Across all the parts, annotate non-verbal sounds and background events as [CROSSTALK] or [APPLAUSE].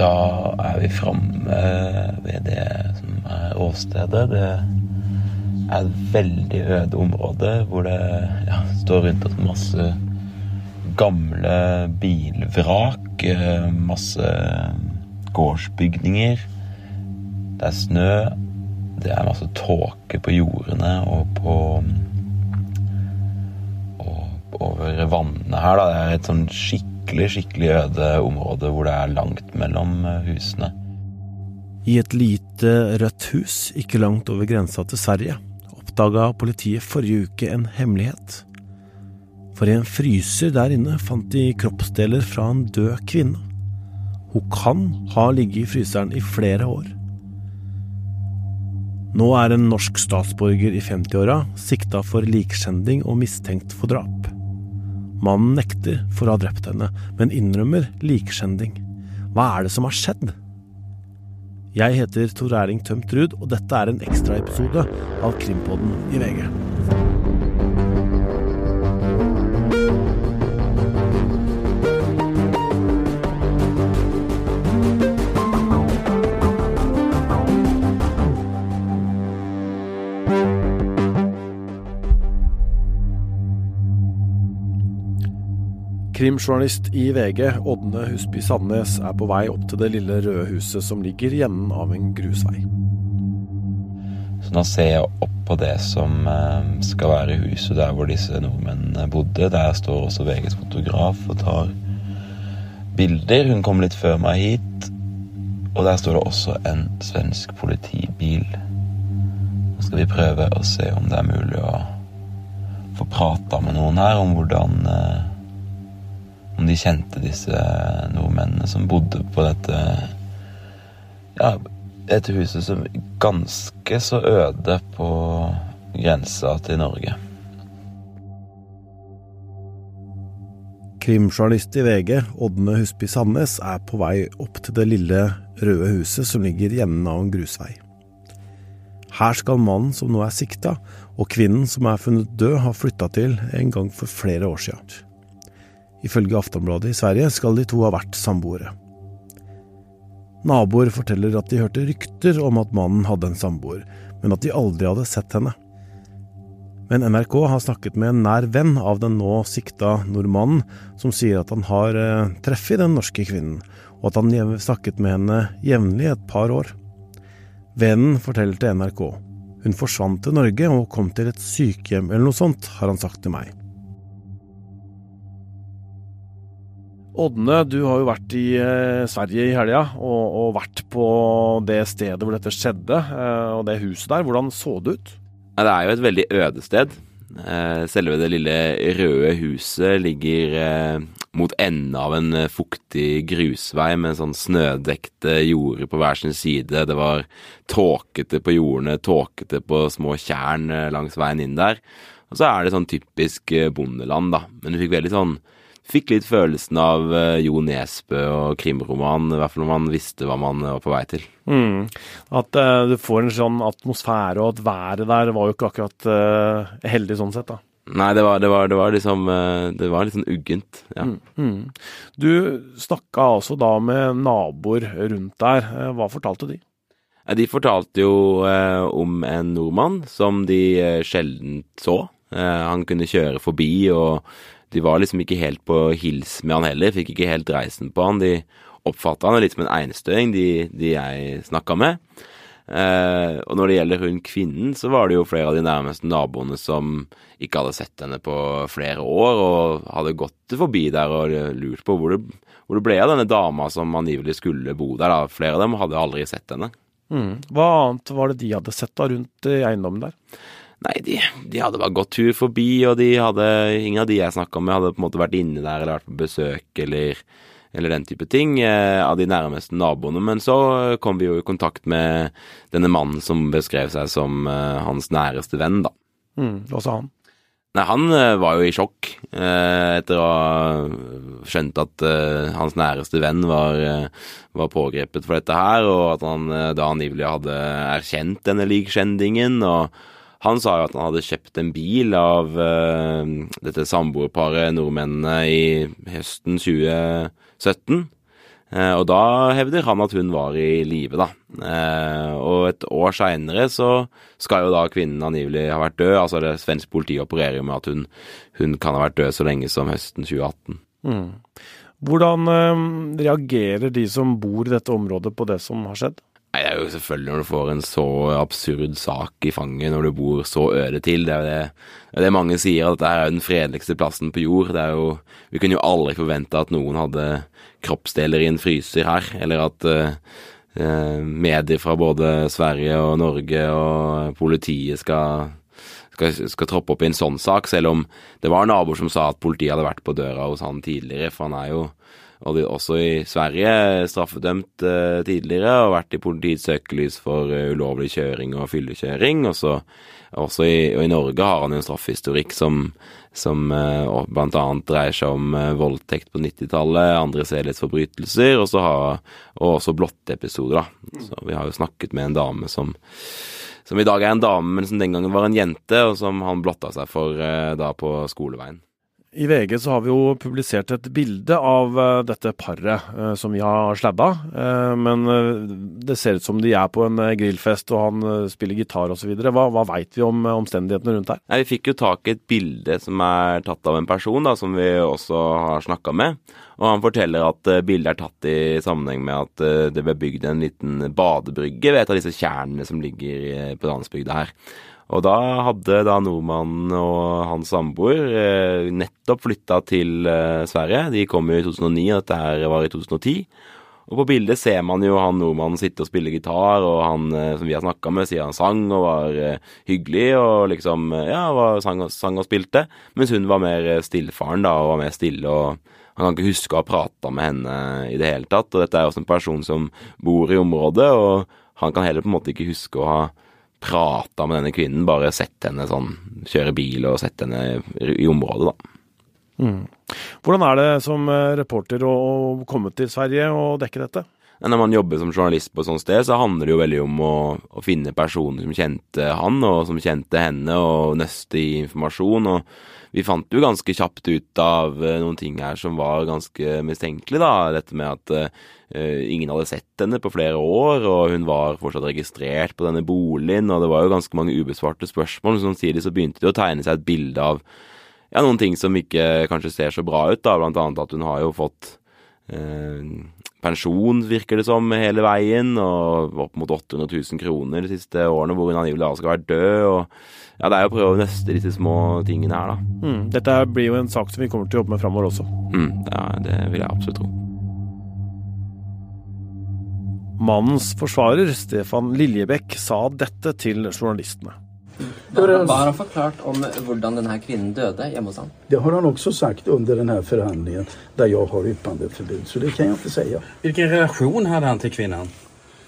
Da er vi framme ved det som er åstedet. Det er et veldig øde område hvor det ja, står rundt oss masse gamle bilvrak. eh, Masse gårdsbygninger. Det er snø. Det er masse tåke på jordene og på og over vannene her. Da. Det er et sånn skikkelig, skikkelig øde område hvor det er langt mellom eh, husene. I et lite rødt hus ikke langt over grensa til Sverige oppdaga politiet forrige uke en hemmelighet. For i en fryser der inne fant de kroppsdeler fra en død kvinne. Hun kan ha ligget i fryseren i flere år. Nå er en norsk statsborger i 50-åra sikta for likskjending og mistenkt for drap. Mannen nekter for å ha drept henne, men innrømmer likskjending. Hva er det som har skjedd? Jeg heter Tor Erling Tømt Ruud, og dette er en ekstraepisode av Krimpodden i VG. Krimjournalist i VG, Ådne Husby Sandnes, er på vei opp til det lille røde huset som ligger i enden av en grusvei. Så nå ser jeg opp på det som eh, skal være huset der hvor disse nordmennene bodde. Der står også VGs fotograf og tar bilder. Hun kom litt før meg hit. Og der står det også en svensk politibil. Nå skal vi prøve å se om det er mulig å få prata med noen her om hvordan eh, Om de kjente disse nordmennene som bodde på dette Ja, dette huset som ganske så øde på grensa til Norge. Krimjournalist i VG, Ådne Husby Sandnes, er på vei opp til det lille røde huset som ligger i enden av en grusvei. Her skal mannen som nå er sikta, og kvinnen som er funnet død, ha flytta til en gang for flere år siden. Ifølge Aftonbladet i Sverige skal de to ha vært samboere. Naboer forteller at de hørte rykter om at mannen hadde en samboer, men at de aldri hadde sett henne. Men NRK har snakket med en nær venn av den nå sikta nordmannen, som sier at han har treff treffet den norske kvinnen, og at han snakket med henne jevnlig et par år. Vennen forteller til NRK. Hun forsvant til Norge og kom til et sykehjem eller noe sånt, har han sagt til meg. Ådne, du har jo vært i eh, Sverige i helga, og, og vært på det stedet hvor dette skjedde, eh, og det huset der. Hvordan så det ut? Det er jo et veldig øde sted. Eh, Selve det lille røde huset ligger mot enden av en fuktig grusvei med sånn snødekte jorder på hver sin side. Det var tåkete på jordene, tåkete på små tjern langs veien inn der. Og så er det sånn typisk bondeland, da. Men du fikk veldig sånn Fikk litt følelsen av eh, Jo Nesbø og krimroman, i hvert fall når man visste hva man eh, var på vei til. Mm. At uh, du får en sånn atmosfære, og at været der var jo ikke akkurat uh, heldig sånn sett, da. Nei, det var, det var, det var liksom Det var litt sånn uggent. Ja. Mm. Du snakka altså da med naboer rundt der. Hva fortalte de? De fortalte jo eh, om en nordmann som de eh, sjelden så. Eh, han kunne kjøre forbi, og de var liksom ikke helt på hils med han heller. Fikk ikke helt reisen på han. De oppfatta han litt som en einstøing, de, de jeg snakka med. Eh, og når det gjelder hun kvinnen, så var det jo flere av de nærmeste naboene som ikke hadde sett henne på flere år, og hadde gått forbi der og lurt på hvor det, hvor det ble av denne dama som angivelig skulle bo der. da. Flere av dem hadde aldri sett henne. Mm. Hva annet var det de hadde sett da rundt eiendommen der? Nei, de, de hadde bare gått tur forbi, og de hadde, ingen av de jeg snakka med, hadde på en måte vært inne der eller vært på besøk eller, eller den type ting eh, av de nærmeste naboene. Men så kom vi jo i kontakt med denne mannen som beskrev seg som eh, hans næreste venn, da. Mm. Hva sa han? Nei, han eh, var jo i sjokk eh, etter å ha skjønt at eh, hans næreste venn var, eh, var pågrepet for dette her, og at han eh, da angivelig hadde erkjent denne likskjendingen. og han sa jo at han hadde kjøpt en bil av uh, dette samboerparet nordmennene i høsten 2017. Uh, og da hevder han at hun var i live, da. Uh, og et år seinere så skal jo da kvinnen angivelig ha vært død. Altså det svensk politi opererer jo med at hun, hun kan ha vært død så lenge som høsten 2018. Mm. Hvordan reagerer de som bor i dette området på det som har skjedd? Nei, Det er jo selvfølgelig når du får en så absurd sak i fanget når du bor så øde til. Det er jo det, det, er det mange sier, at dette er den fredeligste plassen på jord. Det er jo, Vi kunne jo aldri forvente at noen hadde kroppsdeler i en fryser her, eller at uh, medier fra både Sverige og Norge og politiet skal, skal, skal, troppe opp i en sånn sak, selv om det var naboer som sa at politiet hadde vært på døra hos han tidligere, for han er jo og de, også i Sverige straffedømt eh, tidligere og vært i politiets søkelys for uh, ulovlig kjøring og fyllekjøring. Også, også i, og i, Norge har han en straffehistorikk som, som uh, bl.a. dreier seg om uh, voldtekt på 90-tallet, andre sedelighetsforbrytelser, og, og også blotteepisoder. Så vi har jo snakket med en dame som som i dag er en dame, men som den gangen var en jente, og som han blotta seg for uh, da på skoleveien. I VG så har vi jo publisert et bilde av uh, dette paret uh, som vi har sladda. Uh, men det ser ut som de er på en grillfest og han spiller gitar osv. Hva, hva veit vi om omstendighetene rundt her? Vi fikk jo tak i et bilde som er tatt av en person da, som vi også har snakka med. Og han forteller at bildet er tatt i sammenheng med at det ble bygd en liten badebrygge ved et av disse tjernene som ligger på landsbygda her. Og da hadde da nordmannen og hans samboer eh, nettopp flytta til eh, Sverige. De kom jo i 2009, og dette her var i 2010. Og på bildet ser man jo han nordmannen sitte og spille gitar, og han eh, som vi har snakka med, sier han sang og var hyggelig og liksom Ja, sang, sang, og spilte. Mens hun var mer stillfaren, da, og var mer stille og han kan ikke huske å ha prata med henne i det hele tatt. Og dette er også en person som bor i området, og han kan heller på en måte ikke huske å ha prata med denne kvinnen, bare sett henne sånn kjøre bil og sett henne i området, da. Mm. Hvordan er det som eh, reporter å komme til Sverige og dekke dette? Når man jobber som journalist på et sånt sted, så handler det jo veldig om å, å finne personer som kjente han, og som kjente henne, og nøste i informasjon. og vi fant jo ganske kjapt ut av eh, noen ting her som var ganske mistenkelig, da. Dette med at uh, ingen hadde sett henne på flere år, og hun var fortsatt registrert på denne boligen, og det var jo ganske mange ubesvarte spørsmål. Men samtidig så begynte det å tegne seg et bilde av ja, noen ting som ikke kanskje ser så bra ut, da. Blant annet at hun har jo fått uh, pensjon, virker det som, hele veien, og opp mot 800 000 kroner de siste årene hvor hun angivelig skal være død. og ja, det er jo å prøve å nøste disse små tingene her, da. Mm, dette blir jo en sak som vi kommer til å jobbe med framover også. Mm, ja, det vil jeg absolutt tro. Mannens forsvarer, Stefan Liljebekk, sa dette til journalistene. Hva har han forklart om hvordan denne kvinnen døde hjemme hos ham? Det har han også sagt under denne forhandlingen, der jeg har ytringsforbud. Så det kan jeg ikke si. Hvilken relasjon hadde han til kvinnen?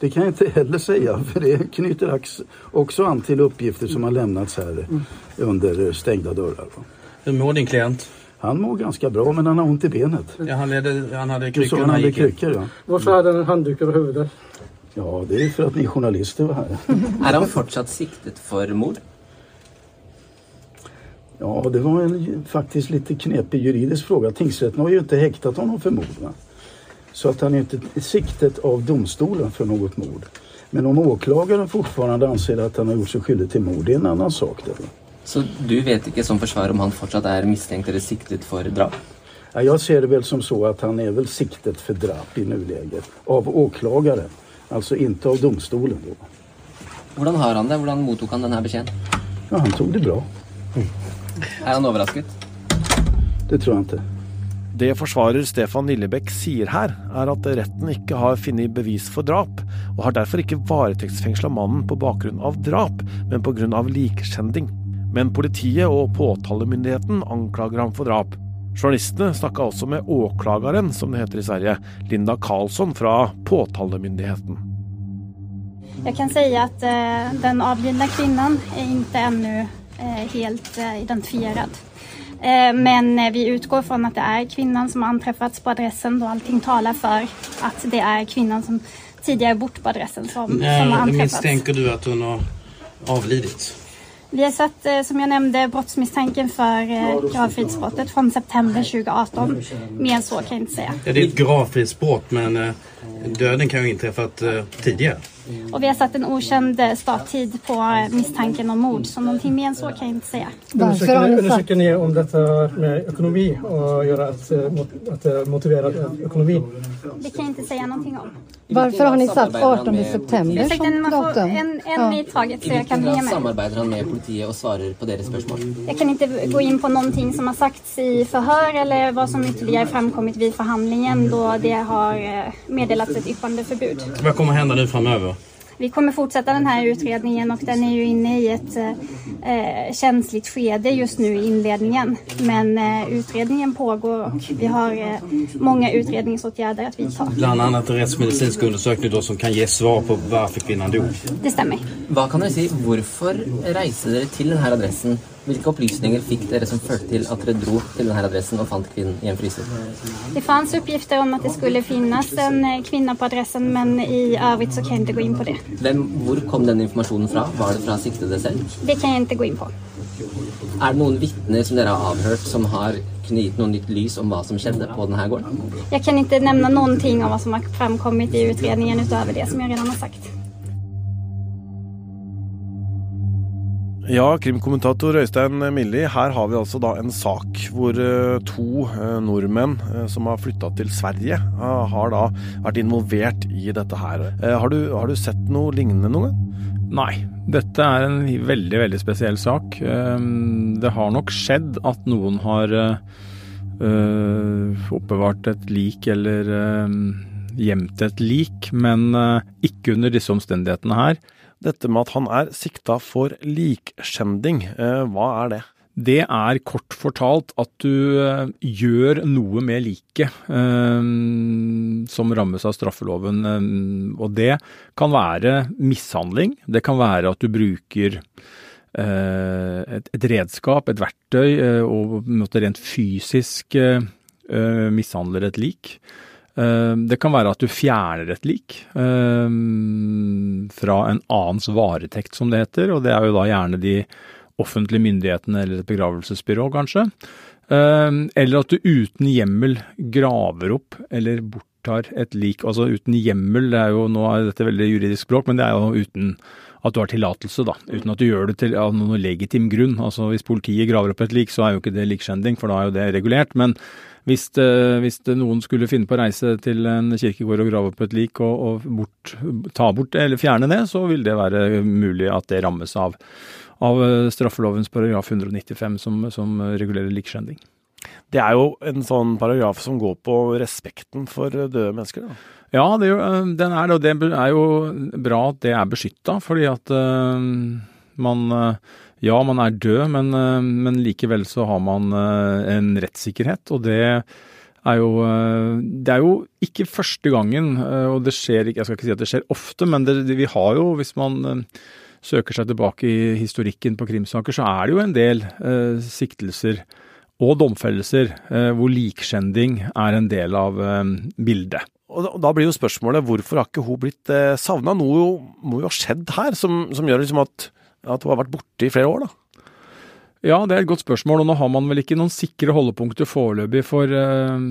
Det kan jeg ikke heller si, for det knyter også an til oppgifter som har lämnats här mm. under stengte dører. Hvordan mår din klient? Han mår ganske bra, men han har vondt i benet. Ja, han, ledde, han hadde krykker. han hadde krykker ja. Hvorfor hade han en handduk over huvudet? Ja, det er for at ni journalister var her. [LAUGHS] er han fortsatt siktet for mord? Ja, det var en faktisk litt knepig juridisk fråga. Tingsrätten har jo ikke hektet honom for mord. Va? Så att han är ikke siktet av domstolen for noe mord. Men om åklagaren fortfarande anser at han har gjort seg skyldig til mord, det er en annen sak. Det. Så du vet ikke som forsvarer om han fortsatt er mistenkt eller siktet for drap? Ja, jeg ser det vel som så at han er vel siktet for drap i nuläget. Av åklagaren, altså ikke av domstolen. Då. Hvordan har han det? Hvordan mottok han denne beskjeden? Ja, han tok det bra. Mm. Er han overrasket? Det tror jeg ikke. Det forsvarer Stefan Lillebekk sier her, er at retten ikke har funnet bevis for drap, og har derfor ikke varetektsfengsla mannen på bakgrunn av drap, men pga. likskjending. Men politiet og påtalemyndigheten anklager ham for drap. Journalistene snakka også med åklageren, som det heter i Sverige, Linda Karlsson fra påtalemyndigheten. Jeg kan si at uh, den avlidne kvinnen er ikke ennå uh, helt uh, identifiert. Eh, men eh, vi utgår fra at det er kvinnen som har anträffats på adressen da allting taler for at det er kvinnen som tidligere bort på adressen som, som har anträffats. Mistenker du at hun har avlidit? Vi har sett, eh, som jag nämnde, brottsmisstanken för eh, gravfridsbrottet från september 2018. Mer än så kan jag inte säga. Det är ett gravfridsbrott men døden döden kan ju ha inträffat eh, tidigare. Och vi har satt en okänd eh, starttid på eh, misstanken om mord, så någonting mer än så kan jag inte säga. Undersöker ni, undersöker ni om detta med ekonomi och göra att, eh, att det motiverar ekonomi? Det kan jag inte säga någonting om. Varför har ni satt 18 september som datum? en, en Ja. i taget så jag kan hvilken hänga grad med. samarbeider han med politiet og svarer på deres spørsmål? Jag kan inte gå in på någonting som har sagts i förhör eller vad som ytterligare framkommit vid förhandlingen då det har eh, meddelats ett yppandeförbud. Vad kommer hända nu framöver? Vi kommer fortsätta den här utredningen och den är ju inne i ett eh, känsligt skede just nu i inledningen. Men eh, utredningen pågår och vi har eh, många utredningsåtgärder att vidta. Bland annat en rättsmedicinsk undersökning då som kan ge svar på varför kvinnan dog. Det stämmer. Hva kan dere si? Hvorfor reiser dere til denne adressen? Hvilke opplysninger fikk dere som førte til at dere dro til denne adressen og fant kvinnen i en fryser? Det fanns oppgifter om at det skulle finnes en kvinne på adressen men i øvrig så kan jeg ikke gå inn på det. Hvem, hvor kom den informasjonen fra? Var det fra siktede selv? Det kan jeg ikke gå inn på. Er det noen vitner som dere har avhørt som har kunne gitt noe nytt lys om hva som skjedde på denne gården? Jeg kan ikke nevne noen ting om hva som har fremkommet i utredningen utover det som jeg redan har sagt. Ja, krimkommentator Øystein Milli, her har vi altså da en sak hvor eh, to eh, nordmenn eh, som har flytta til Sverige, har da vært involvert i dette her. Har du, har du sett noe lignende gang? Nei, dette er en veldig, veldig spesiell sak. Ehm, Det har nok skjedd at noen har oppbevart et lik eller eh, gjemt et lik, men ikke under disse omstendighetene her. Dette med at han er sikta for likskjending, eh, hva er det? Det er kort fortalt at du eh, gjør noe med liket eh, som rammes av straffeloven. og det kan være mishandling. Det kan være at du bruker eh, et, et redskap, et verktøy, eh, og rent fysisk eh, mishandler et lik. Eh, Det kan være at du fjerner et lik eh, fra en annens varetekt, som det heter. Og det er jo da gjerne de offentlige myndighetene eller et begravelsesbyrå, kanskje. Eh, Eller at du uten hjemmel graver opp eller borttar et lik. Altså uten hjemmel, det er jo, nå er dette veldig juridisk språk, men det er jo uten at du har tillatelse, da. Uten at du gjør det til av noen legitim grunn. Altså hvis politiet graver opp et lik, så er jo ikke det likskjending, for da er jo det regulert. Men hvis, det, hvis det noen skulle finne på å reise til en kirkegård og grave opp et lik og, og bort, ta bort eller fjerne det, så vil det være mulig at det rammes av, av straffelovens paragraf 195 som, som regulerer likskjending. Det er jo en sånn paragraf som går på respekten for døde mennesker. Da. Ja, det er jo, øh, den er det, og det er jo bra at det er beskytta, fordi at uh, man øh, Ja, man er død, men, uh, men likevel så har man uh, en rettssikkerhet, og det er jo Det er jo ikke første gangen, og det skjer ikke Jeg skal ikke si at det skjer ofte, men det, vi har jo, hvis man søker seg tilbake i historikken på krimsaker, så er det jo en del siktelser og domfellelser eh, hvor likskjending er en del av eh, bildet. Og da, da blir jo spørsmålet hvorfor har ikke hun blitt eh, savna? Noe må jo ha skjedd her som, som gjør liksom at, at hun har vært borte i flere år, da. Ja, det er et godt spørsmål, og nå har man vel ikke noen sikre holdepunkter foreløpig for eh,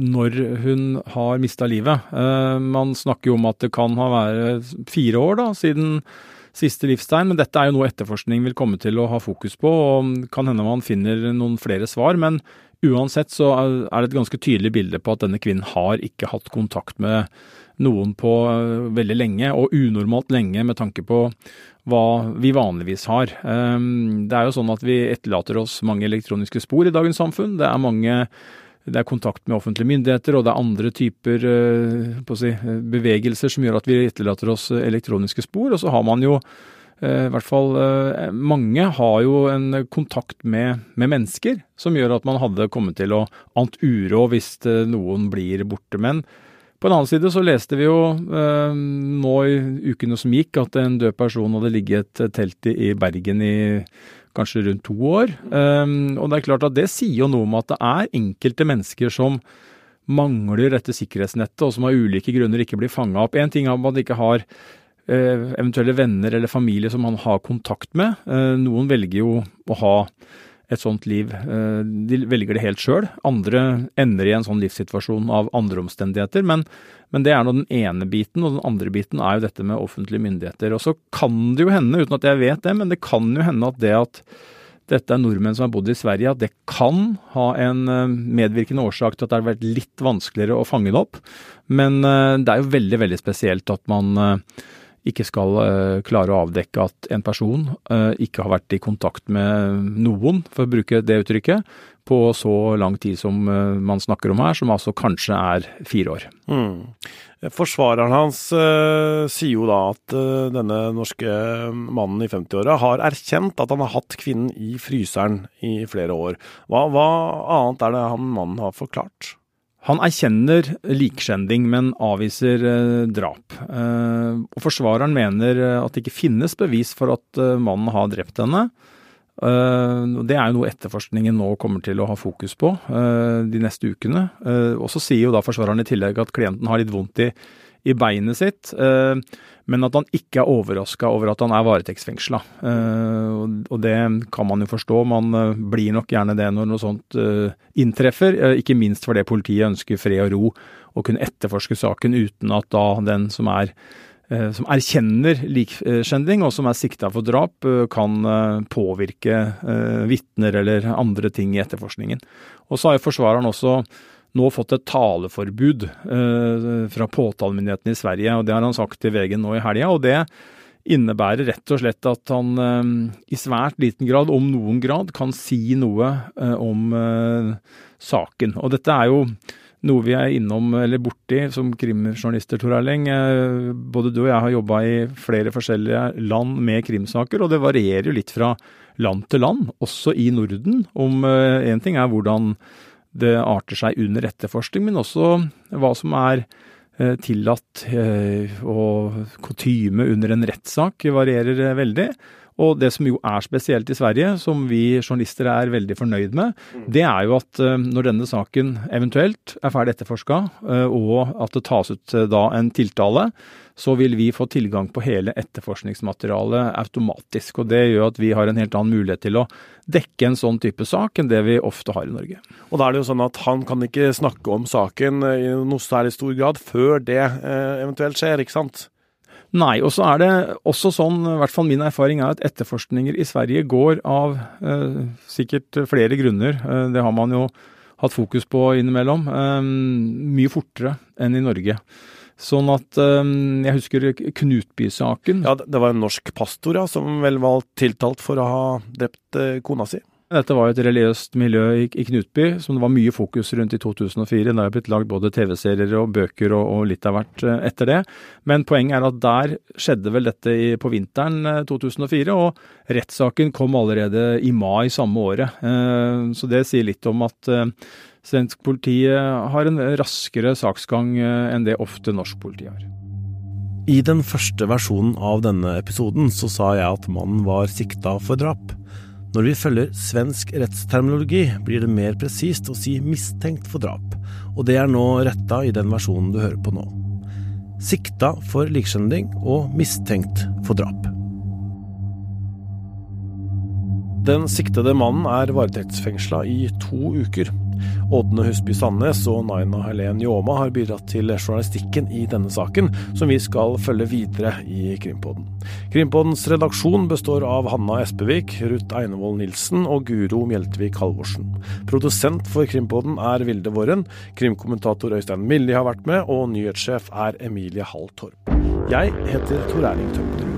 når hun har mista livet. Eh, man snakker jo om at det kan ha vært fire år da, siden siste livstegn, men dette er jo noe etterforskning vil komme til å ha fokus på, og kan hende man finner noen flere svar. Men uansett så er det et ganske tydelig bilde på at denne kvinnen har ikke hatt kontakt med noen på eh, veldig lenge, og unormalt lenge med tanke på hva vi vanligvis har. Um, Det er jo sånn at vi etterlater oss mange elektroniske spor i dagens samfunn. Det er mange det er kontakt med offentlige myndigheter, og det er andre typer eh, si, bevegelser som gjør at vi etterlater oss elektroniske spor. Og så har man jo, eh, i hvert fall eh, mange, har jo en kontakt med, med mennesker som gjør at man hadde kommet til å ant uro hvis eh, noen blir borte. Men på en annen side så leste vi jo eh, nå i ukene som gikk at en død person hadde ligget et telt i, Bergen i kanskje rundt to år. Um, og det er klart at det sier jo noe om at det er enkelte mennesker som mangler dette sikkerhetsnettet, og som av ulike grunner ikke blir fanga opp. Én ting er at man ikke har eventuelle venner eller familie som han har kontakt med. Noen velger jo å ha et sånt liv. De velger det helt sjøl. Andre ender i en sånn livssituasjon av andre omstendigheter. Men, men, det er nå den ene biten, og den andre biten er jo dette med offentlige myndigheter. Og så kan det jo hende, uten at jeg vet det, men det kan jo hende at det at dette er nordmenn som har bodd i Sverige, at det kan ha en eh, medvirkende årsak til at det har vært litt vanskeligere å fange det opp. Men eh, det er jo veldig, veldig spesielt at man eh, ikke skal klare å avdekke at en person ikke har vært i kontakt med noen, for å bruke det uttrykket, på så lang tid som man snakker om her, som altså kanskje er fire år. Mm. Forsvareren hans sier jo da at denne norske mannen i 50-åra har erkjent at han har hatt kvinnen i fryseren i flere år. Hva, hva annet er det han mannen har forklart? Han erkjenner likskjending, men avviser uh, drap. og Forsvareren mener at det ikke finnes bevis for at mannen har drept henne. Det er jo noe etterforskningen nå kommer til å ha fokus på de neste ukene. Og så sier jo da forsvareren i tillegg at klienten har litt vondt i, i beinet sitt, men at han ikke er overraska over at han er varetektsfengsla. Og det kan man jo forstå, man blir nok gjerne det når noe sånt inntreffer. Ikke minst fordi politiet ønsker fred og ro og kunne etterforske saken uten at da den som er Eh, som erkjenner likskjending og som er sikta for drap, eh, kan eh, påvirke vitner eller andre ting i etterforskningen. Og så har jo forsvareren også nå fått et taleforbud fra påtalemyndigheten i Sverige, og det har han sagt til VG nå i helga. og det innebærer rett og slett at han i svært liten grad, om noen grad, kan si noe om saken. Og dette er jo noe vi er innom eller borti som krimjournalister, Tor Erling. Eh, både du og jeg har jobba i flere forskjellige land med krimsaker, og det varierer jo litt fra land til land, også i Norden. Om én eh, ting er hvordan det arter seg under etterforskning, men også hva som er eh, tillatt og kutyme under en rettssak varierer veldig. Og det som jo er spesielt i Sverige, som vi journalister er veldig fornøyd med, mm. det er jo at eh, når denne saken eventuelt er ferdig etterforska, eh, og at det tas ut eh, da en tiltale, så vil vi få tilgang på hele etterforskningsmaterialet automatisk. Og det gjør at vi har en helt annen mulighet til å dekke en sånn type sak enn det vi ofte har i Norge. Og da er det jo sånn at han kan ikke snakke om saken i noe særlig stor grad før det eventuelt skjer, ikke sant? Nei. Og så er det også sånn, i hvert fall min erfaring er at etterforskninger i Sverige går av eh, sikkert flere grunner. Eh, det har man jo hatt fokus på innimellom. Eh, mye fortere enn i Norge. Sånn at eh, Jeg husker Knutby-saken. Ja, Det var en norsk pastor ja, som vel var tiltalt for å ha drept eh, kona si? Dette var et religiøst miljø i, Knutby som det var mye fokus rundt i 2004. Det har blitt lagd både TV-serier og bøker og, og, litt av hvert eh, etter det. Men poenget er at der skjedde vel dette i, på vinteren 2004, eh, og rettssaken kom allerede i mai samme året. Eh, så det sier litt om at svensk politi har en raskere saksgang enn det ofte norsk politi har. I den første versjonen av denne episoden så sa jeg at mannen var sikta for drap. Når vi følger svensk rettsterminologi, blir det mer presist å si mistenkt for drap, og det er nå retta i den versjonen du hører på nå. Sikta for likskjending og mistenkt for drap. Den siktede mannen er varetektsfengsla i to uker. Ådne Husby Sandnes og Naina Helen Ljåma har bidratt til journalistikken i denne saken, som vi skal følge videre i Krimpodden. Krimpoddens redaksjon består av Hanna Espevik, Ruth Einevold Nilsen og Guro Mjeltvik Halvorsen. Produsent for Krimpodden er Vilde Våren, krimkommentator Øystein Milli har vært med, og nyhetssjef er Emilie Hall Torp. Jeg heter Tor Erling Tømmerud.